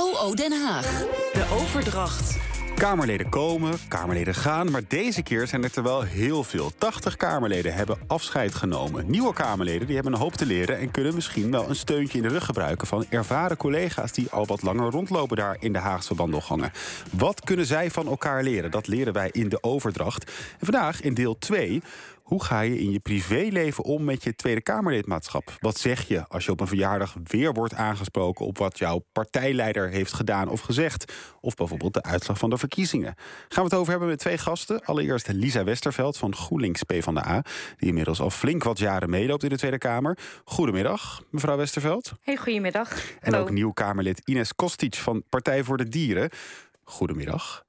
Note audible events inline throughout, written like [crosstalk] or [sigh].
OO Den Haag. De overdracht. Kamerleden komen, Kamerleden gaan, maar deze keer zijn het er wel heel veel. 80 Kamerleden hebben afscheid genomen. Nieuwe Kamerleden die hebben een hoop te leren en kunnen misschien wel een steuntje in de rug gebruiken van ervaren collega's die al wat langer rondlopen daar in de Haagse wandelgangen. Wat kunnen zij van elkaar leren? Dat leren wij in de overdracht. En vandaag in deel 2 hoe ga je in je privéleven om met je Tweede Kamerlidmaatschap? Wat zeg je als je op een verjaardag weer wordt aangesproken op wat jouw partijleider heeft gedaan of gezegd? Of bijvoorbeeld de uitslag van de verkiezingen. Gaan we het over hebben met twee gasten. Allereerst Lisa Westerveld van GroenLinks PvdA, die inmiddels al flink wat jaren meeloopt in de Tweede Kamer. Goedemiddag, mevrouw Westerveld. Hey, goedemiddag. En ook nieuw Kamerlid Ines Kostic van Partij voor de Dieren. Goedemiddag.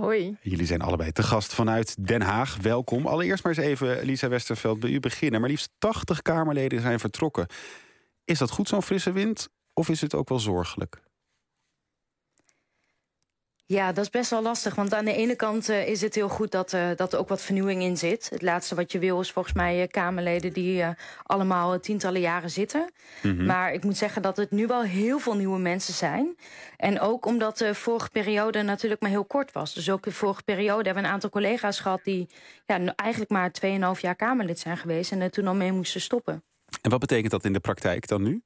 Hoi. Jullie zijn allebei te gast vanuit Den Haag. Welkom. Allereerst maar eens even, Lisa Westerveld, bij u beginnen. Maar liefst 80 Kamerleden zijn vertrokken. Is dat goed, zo'n frisse wind? Of is het ook wel zorgelijk? Ja, dat is best wel lastig. Want aan de ene kant uh, is het heel goed dat, uh, dat er ook wat vernieuwing in zit. Het laatste wat je wil is volgens mij uh, Kamerleden die allemaal tientallen jaren zitten. Mm -hmm. Maar ik moet zeggen dat het nu wel heel veel nieuwe mensen zijn. En ook omdat de vorige periode natuurlijk maar heel kort was. Dus ook de vorige periode hebben we een aantal collega's gehad... die ja, eigenlijk maar 2,5 jaar Kamerlid zijn geweest... en er toen al mee moesten stoppen. En wat betekent dat in de praktijk dan nu?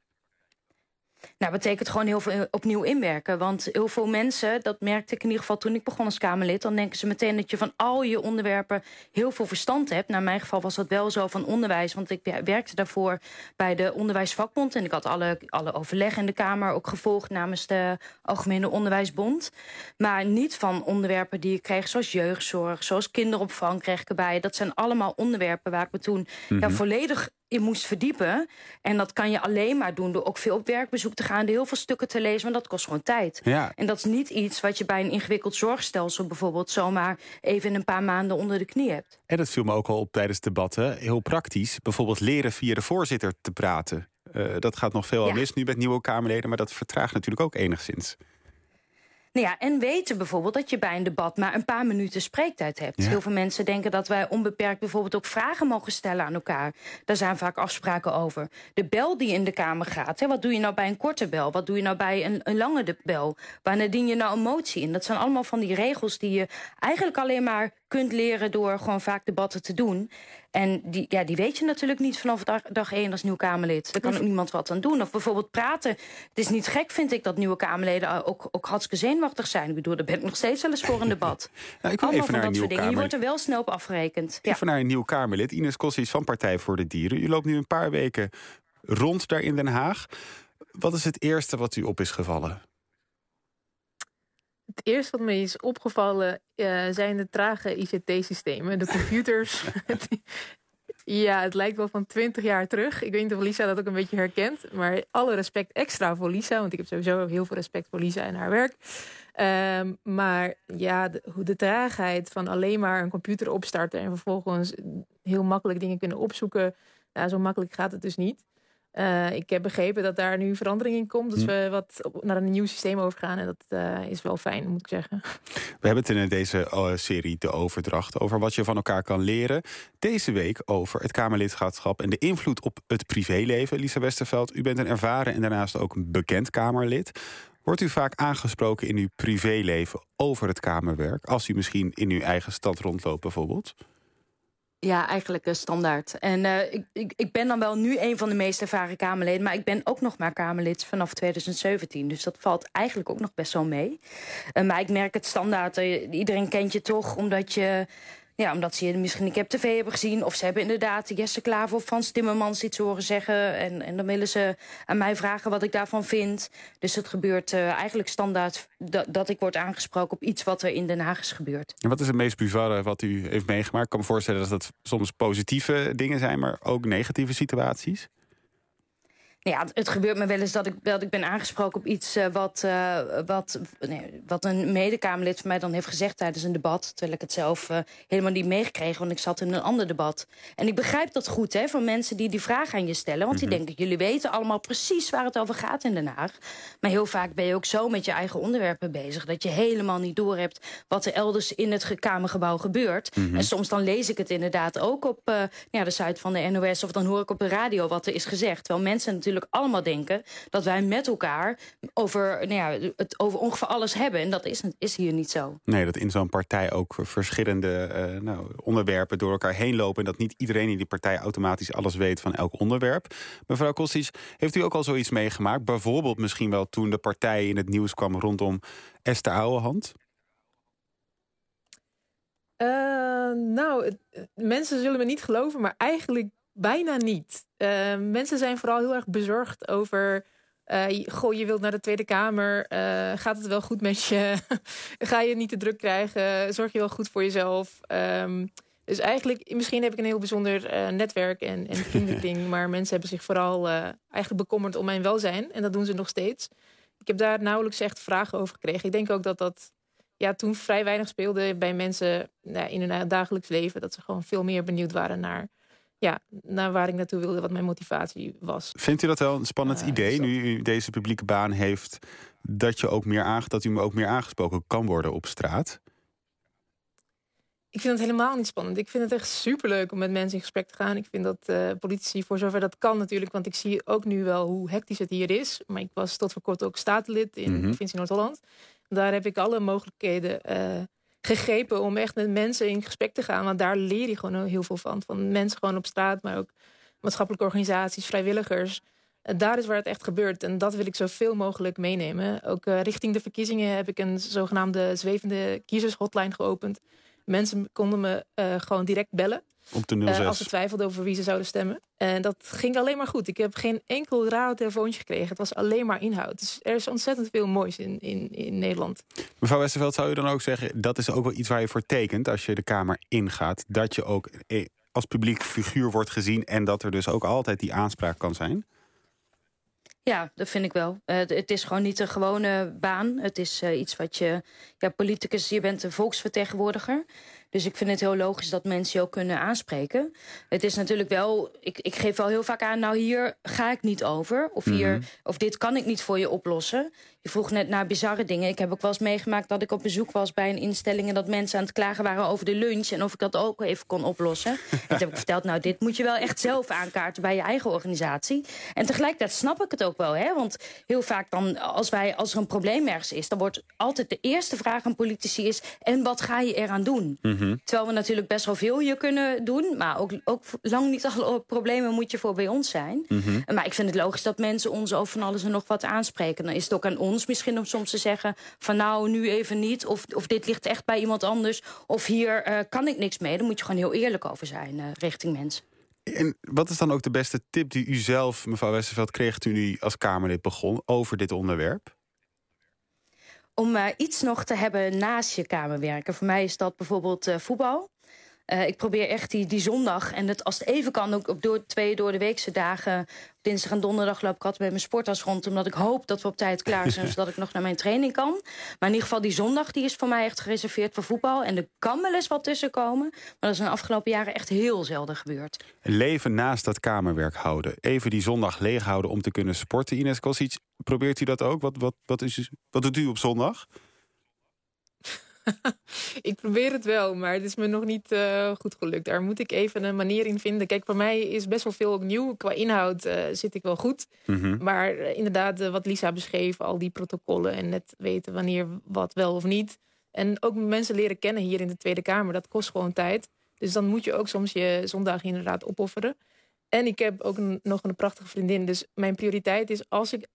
Nou, betekent gewoon heel veel opnieuw inwerken. Want heel veel mensen, dat merkte ik in ieder geval toen ik begon als Kamerlid... dan denken ze meteen dat je van al je onderwerpen heel veel verstand hebt. Nou, in mijn geval was dat wel zo van onderwijs. Want ik werkte daarvoor bij de Onderwijsvakbond... en ik had alle, alle overleg in de Kamer ook gevolgd... namens de Algemene Onderwijsbond. Maar niet van onderwerpen die ik kreeg, zoals jeugdzorg... zoals kinderopvang kreeg ik erbij. Dat zijn allemaal onderwerpen waar ik me toen mm -hmm. ja, volledig in moest verdiepen. En dat kan je alleen maar doen door ook veel op werkbezoek te gaan... heel veel stukken te lezen, want dat kost gewoon tijd. Ja. En dat is niet iets wat je bij een ingewikkeld zorgstelsel... bijvoorbeeld zomaar even in een paar maanden onder de knie hebt. En dat viel me ook al op tijdens debatten. Heel praktisch. Bijvoorbeeld leren via de voorzitter te praten. Uh, dat gaat nog veel Ja. mis nu met nieuwe Kamerleden... maar dat vertraagt natuurlijk ook enigszins. Nou ja, en weten bijvoorbeeld dat je bij een debat maar een paar minuten spreektijd hebt. Ja. Heel veel mensen denken dat wij onbeperkt bijvoorbeeld ook vragen mogen stellen aan elkaar. Daar zijn vaak afspraken over. De bel die in de Kamer gaat, hè, wat doe je nou bij een korte bel? Wat doe je nou bij een, een lange bel? Wanneer dien je nou een motie in? Dat zijn allemaal van die regels die je eigenlijk alleen maar kunt leren door gewoon vaak debatten te doen. En die, ja, die weet je natuurlijk niet vanaf dag, dag één als nieuw Kamerlid. Daar kan ook niemand wat aan doen. Of bijvoorbeeld praten. Het is niet gek, vind ik, dat nieuwe Kamerleden ook, ook hartstikke zenuwachtig zijn. Ik bedoel, daar ben ik nog steeds wel eens voor een debat. [laughs] Nou, ik wil Allemaal even van naar dat soort dingen. Je wordt er wel snel op afgerekend. Ja. Even naar een nieuw Kamerlid. Ines Kossis van Partij voor de Dieren. U loopt nu een paar weken rond daar in Den Haag. Wat is het eerste wat u op is gevallen? Het eerste wat me is opgevallen eh, zijn de trage ICT-systemen. De computers. [laughs] ja, het lijkt wel van 20 jaar terug. Ik weet niet of Lisa dat ook een beetje herkent. Maar alle respect extra voor Lisa. Want ik heb sowieso heel veel respect voor Lisa en haar werk. Ehm, maar ja, de, de traagheid van alleen maar een computer opstarten... en vervolgens heel makkelijk dingen kunnen opzoeken... Ja, zo makkelijk gaat het dus niet. Eh, ik heb begrepen dat daar nu verandering in komt. Dat Hm. we wat op- naar een nieuw systeem overgaan. En dat eh, is wel fijn, moet ik zeggen. We hebben het in deze eh, serie De Overdracht over wat je van elkaar kan leren. Deze week over het Kamerlidmaatschap en de invloed op het privéleven. Lisa Westerveld, u bent een ervaren en daarnaast ook een bekend Kamerlid. Wordt u vaak aangesproken in uw privéleven over het Kamerwerk? Als u misschien in uw eigen stad rondloopt bijvoorbeeld? Ja, eigenlijk eh, standaard. En eh, ik, ik, ik ben dan wel nu een van de meest ervaren Kamerleden... maar ik ben ook nog maar Kamerlid vanaf 2017. Dus dat valt eigenlijk ook nog best wel mee. Eh, maar ik merk het standaard. iedereen kent je toch omdat je... Ja, omdat ze misschien ik heb tv hebben gezien... of ze hebben inderdaad Jesse Klaver of Frans Timmermans iets horen zeggen... En, en dan willen ze aan mij vragen wat ik daarvan vind. Dus het gebeurt eh, eigenlijk standaard dat, dat ik word aangesproken... op iets wat er in Den Haag is gebeurd. En wat is het meest bizarre wat u heeft meegemaakt? Ik kan me voorstellen dat het soms positieve dingen zijn... maar ook negatieve situaties. Nou ja, het, gebeurt me wel eens dat ik, dat ik ben aangesproken op iets eh, wat, eh, wat, nee, wat een medekamerlid van mij dan heeft gezegd tijdens een debat. Terwijl ik het zelf eh, helemaal niet meegekregen, want ik zat in een ander debat. En ik begrijp dat goed hè, van mensen die die vraag aan je stellen. Want die denken, jullie weten allemaal precies waar het over gaat in Den Haag. Maar heel vaak ben je ook zo met je eigen onderwerpen bezig... dat je helemaal niet doorhebt wat er elders in het ge- Kamergebouw gebeurt. En soms dan lees ik het inderdaad ook op ja, de site van de NOS... of dan hoor ik op de radio wat er is gezegd. Terwijl mensen natuurlijk natuurlijk allemaal denken... dat wij met elkaar over, nou ja, het over ongeveer alles hebben. En dat is, is hier niet zo. Nee, dat in zo'n partij ook verschillende uh, nou, onderwerpen door elkaar heen lopen... en dat niet iedereen in die partij automatisch alles weet van elk onderwerp. Mevrouw Kostic, heeft u ook al zoiets meegemaakt? Bijvoorbeeld misschien wel toen de partij in het nieuws kwam rondom Esther Ouwehand? Uh, nou, mensen zullen me niet geloven, maar eigenlijk bijna niet. Uh, mensen zijn vooral heel erg bezorgd over... Uh, goh, je wilt naar de Tweede Kamer. gaat het wel goed met je? [laughs] Ga je niet te druk krijgen? Zorg je wel goed voor jezelf? Um, dus eigenlijk, misschien heb ik een heel bijzonder uh, netwerk en, en [laughs] vriendenkring. maar mensen hebben zich vooral eigenlijk bekommerd om mijn welzijn. En dat doen ze nog steeds. Ik heb daar nauwelijks echt vragen over gekregen. Ik denk ook dat dat ja, toen vrij weinig speelde bij mensen nou, in hun dagelijks leven. Dat ze gewoon veel meer benieuwd waren naar, ja, naar waar ik naartoe wilde, wat mijn motivatie was. Vindt u dat wel een spannend idee, nu u deze publieke baan heeft, dat, je ook meer aange dat u me ook meer aangesproken kan worden op straat? Ik vind het helemaal niet spannend. Ik vind het echt superleuk om met mensen in gesprek te gaan. Ik vind dat uh, politici, voor zover dat kan natuurlijk... want ik zie ook nu wel hoe hectisch het hier is. Maar ik was tot voor kort ook statenlid in mm -hmm. Noord-Holland. Daar heb ik alle mogelijkheden uh, gegrepen om echt met mensen in gesprek te gaan. Want daar leer je gewoon heel veel van. Van mensen gewoon op straat, maar ook maatschappelijke organisaties, vrijwilligers... Daar is waar het echt gebeurt. En dat wil ik zoveel mogelijk meenemen. Ook uh, richting de verkiezingen heb ik een zogenaamde zwevende kiezershotline geopend Mensen konden me uh, gewoon direct bellen. Op de 06. Uh, als ze twijfelden over wie ze zouden stemmen. En dat ging alleen maar goed. Ik heb geen enkel raar telefoontje gekregen. Het was alleen maar inhoud. Dus er is ontzettend veel moois in, in, in Nederland. Mevrouw Westerveld, zou u dan ook zeggen... dat is ook wel iets waar je voor tekent als je de Kamer ingaat... dat je ook eh, als publiek figuur wordt gezien... en dat er dus ook altijd die aanspraak kan zijn? Ja, dat vind ik wel. Uh, het is gewoon niet een gewone baan. Het is uh, iets wat je... Ja, politicus, je bent een volksvertegenwoordiger. Dus ik vind het heel logisch dat mensen je ook kunnen aanspreken. Het is natuurlijk wel... Ik, ik geef wel heel vaak aan, nou hier ga ik niet over. Of, hier, mm -hmm. of dit kan ik niet voor je oplossen. Je vroeg net naar bizarre dingen. Ik heb ook wel eens meegemaakt dat ik op bezoek was bij een instelling... en dat mensen aan het klagen waren over de lunch... en of ik dat ook even kon oplossen. [laughs] en toen heb ik verteld, nou dit moet je wel echt zelf aankaarten... bij je eigen organisatie. En tegelijkertijd snap ik het ook wel. Hè? Want heel vaak dan, als, wij, als er een probleem ergens is... dan wordt altijd de eerste vraag aan politici is... en wat ga je eraan doen? Mm -hmm. Terwijl we natuurlijk best wel veel hier kunnen doen... maar ook, ook lang niet alle problemen moet je voor bij ons zijn. Mm -hmm. Maar ik vind het logisch dat mensen ons over van alles en nog wat aanspreken. Dan is het ook aan ons misschien om soms te zeggen... van nou, nu even niet, of, of dit ligt echt bij iemand anders... of hier uh, kan ik niks mee. Daar moet je gewoon heel eerlijk over zijn uh, richting mensen. En wat is dan ook de beste tip die u zelf, mevrouw Westerveld... kreeg toen u als Kamerlid begon over dit onderwerp? Om uh, iets nog te hebben naast je kamerwerken. Voor mij is dat bijvoorbeeld voetbal. Uh, ik probeer echt die, die zondag, en het, als het even kan, ook op door, twee door de weekse dagen... dinsdag en donderdag loop ik altijd met mijn sporttas rond... omdat ik hoop dat we op tijd klaar zijn, [laughs] zodat ik nog naar mijn training kan. Maar in ieder geval die zondag die is voor mij echt gereserveerd voor voetbal. En er kan wel eens wat tussen komen. Maar dat is in de afgelopen jaren echt heel zelden gebeurd. Leven naast dat kamerwerk houden. Even die zondag leeg houden om te kunnen sporten. Ines Kosic, probeert u dat ook? Wat, wat, wat, is, wat doet u op zondag? [laughs] ik probeer het wel, maar het is me nog niet uh, goed gelukt. Daar moet ik even een manier in vinden. Kijk, voor mij is best wel veel opnieuw. Qua inhoud uh, zit ik wel goed. Mm -hmm. Maar uh, inderdaad, wat Lisa beschreef, al die protocollen... en net weten wanneer wat wel of niet. En ook mensen leren kennen hier in de Tweede Kamer. Dat kost gewoon tijd. Dus dan moet je ook soms je zondag inderdaad opofferen. En ik heb ook een, nog een prachtige vriendin. Dus mijn prioriteit is als ik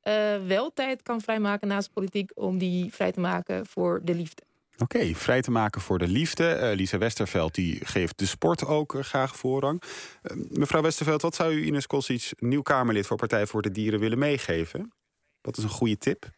wel tijd kan vrijmaken naast politiek... om die vrij te maken voor de liefde. Oké, vrij te maken voor de liefde. Uh, Lisa Westerveld die geeft de sport ook uh, graag voorrang. Uh, mevrouw Westerveld, wat zou u Ines Kostic, nieuw Kamerlid voor Partij voor de Dieren, willen meegeven? Wat is een goede tip?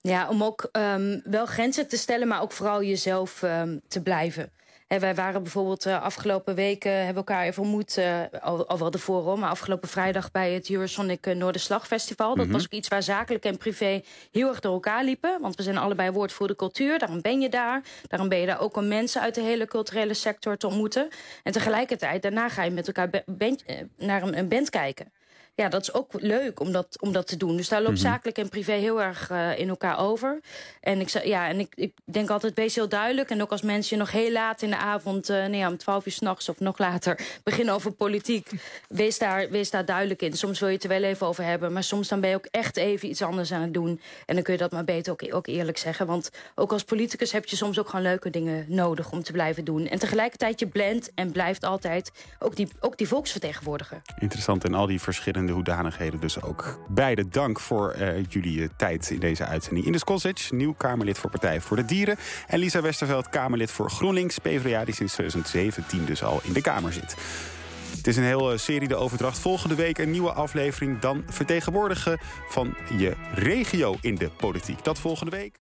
Ja, om ook um, wel grenzen te stellen, maar ook vooral jezelf um, te blijven. En wij waren bijvoorbeeld uh, afgelopen weken, hebben elkaar even ontmoet, uh, al, al wel ervoor, maar afgelopen vrijdag bij het Eurosonic Noorderslag-festival. Dat mm -hmm. was ook iets waar zakelijk en privé heel erg door elkaar liepen. Want we zijn allebei woordvoerder cultuur, daarom ben je daar. Daarom ben je daar ook om mensen uit de hele culturele sector te ontmoeten. En tegelijkertijd, daarna ga je met elkaar band, naar een band kijken. Ja, dat is ook leuk om dat, om dat te doen. Dus daar loopt Mhm. zakelijk en privé heel erg eh, in elkaar over. En ik, ja, en ik, ik denk altijd, wees heel duidelijk. En ook als mensen je nog heel laat in de avond... eh nee, om twaalf uur s'nachts of nog later [laughs] beginnen over politiek... Wees daar, wees daar duidelijk in. Soms wil je het er wel even over hebben... maar soms dan ben je ook echt even iets anders aan het doen. En dan kun je dat maar beter ook, ook eerlijk zeggen. Want ook als politicus heb je soms ook gewoon leuke dingen nodig... om te blijven doen. En tegelijkertijd je blendt en blijft altijd ook die, ook die volksvertegenwoordiger. Interessant en al die verschillende hoedanigheden dus ook. Beide dank voor eh, jullie eh, tijd in deze uitzending. Ines Kosic, nieuw Kamerlid voor Partij voor de Dieren. En Lisa Westerveld, Kamerlid voor GroenLinks, PvdA... die sinds 2017 dus al in de Kamer zit. Het is een hele serie De Overdracht. Volgende week een nieuwe aflevering. Dan vertegenwoordigen van je regio in de politiek. Dat volgende week.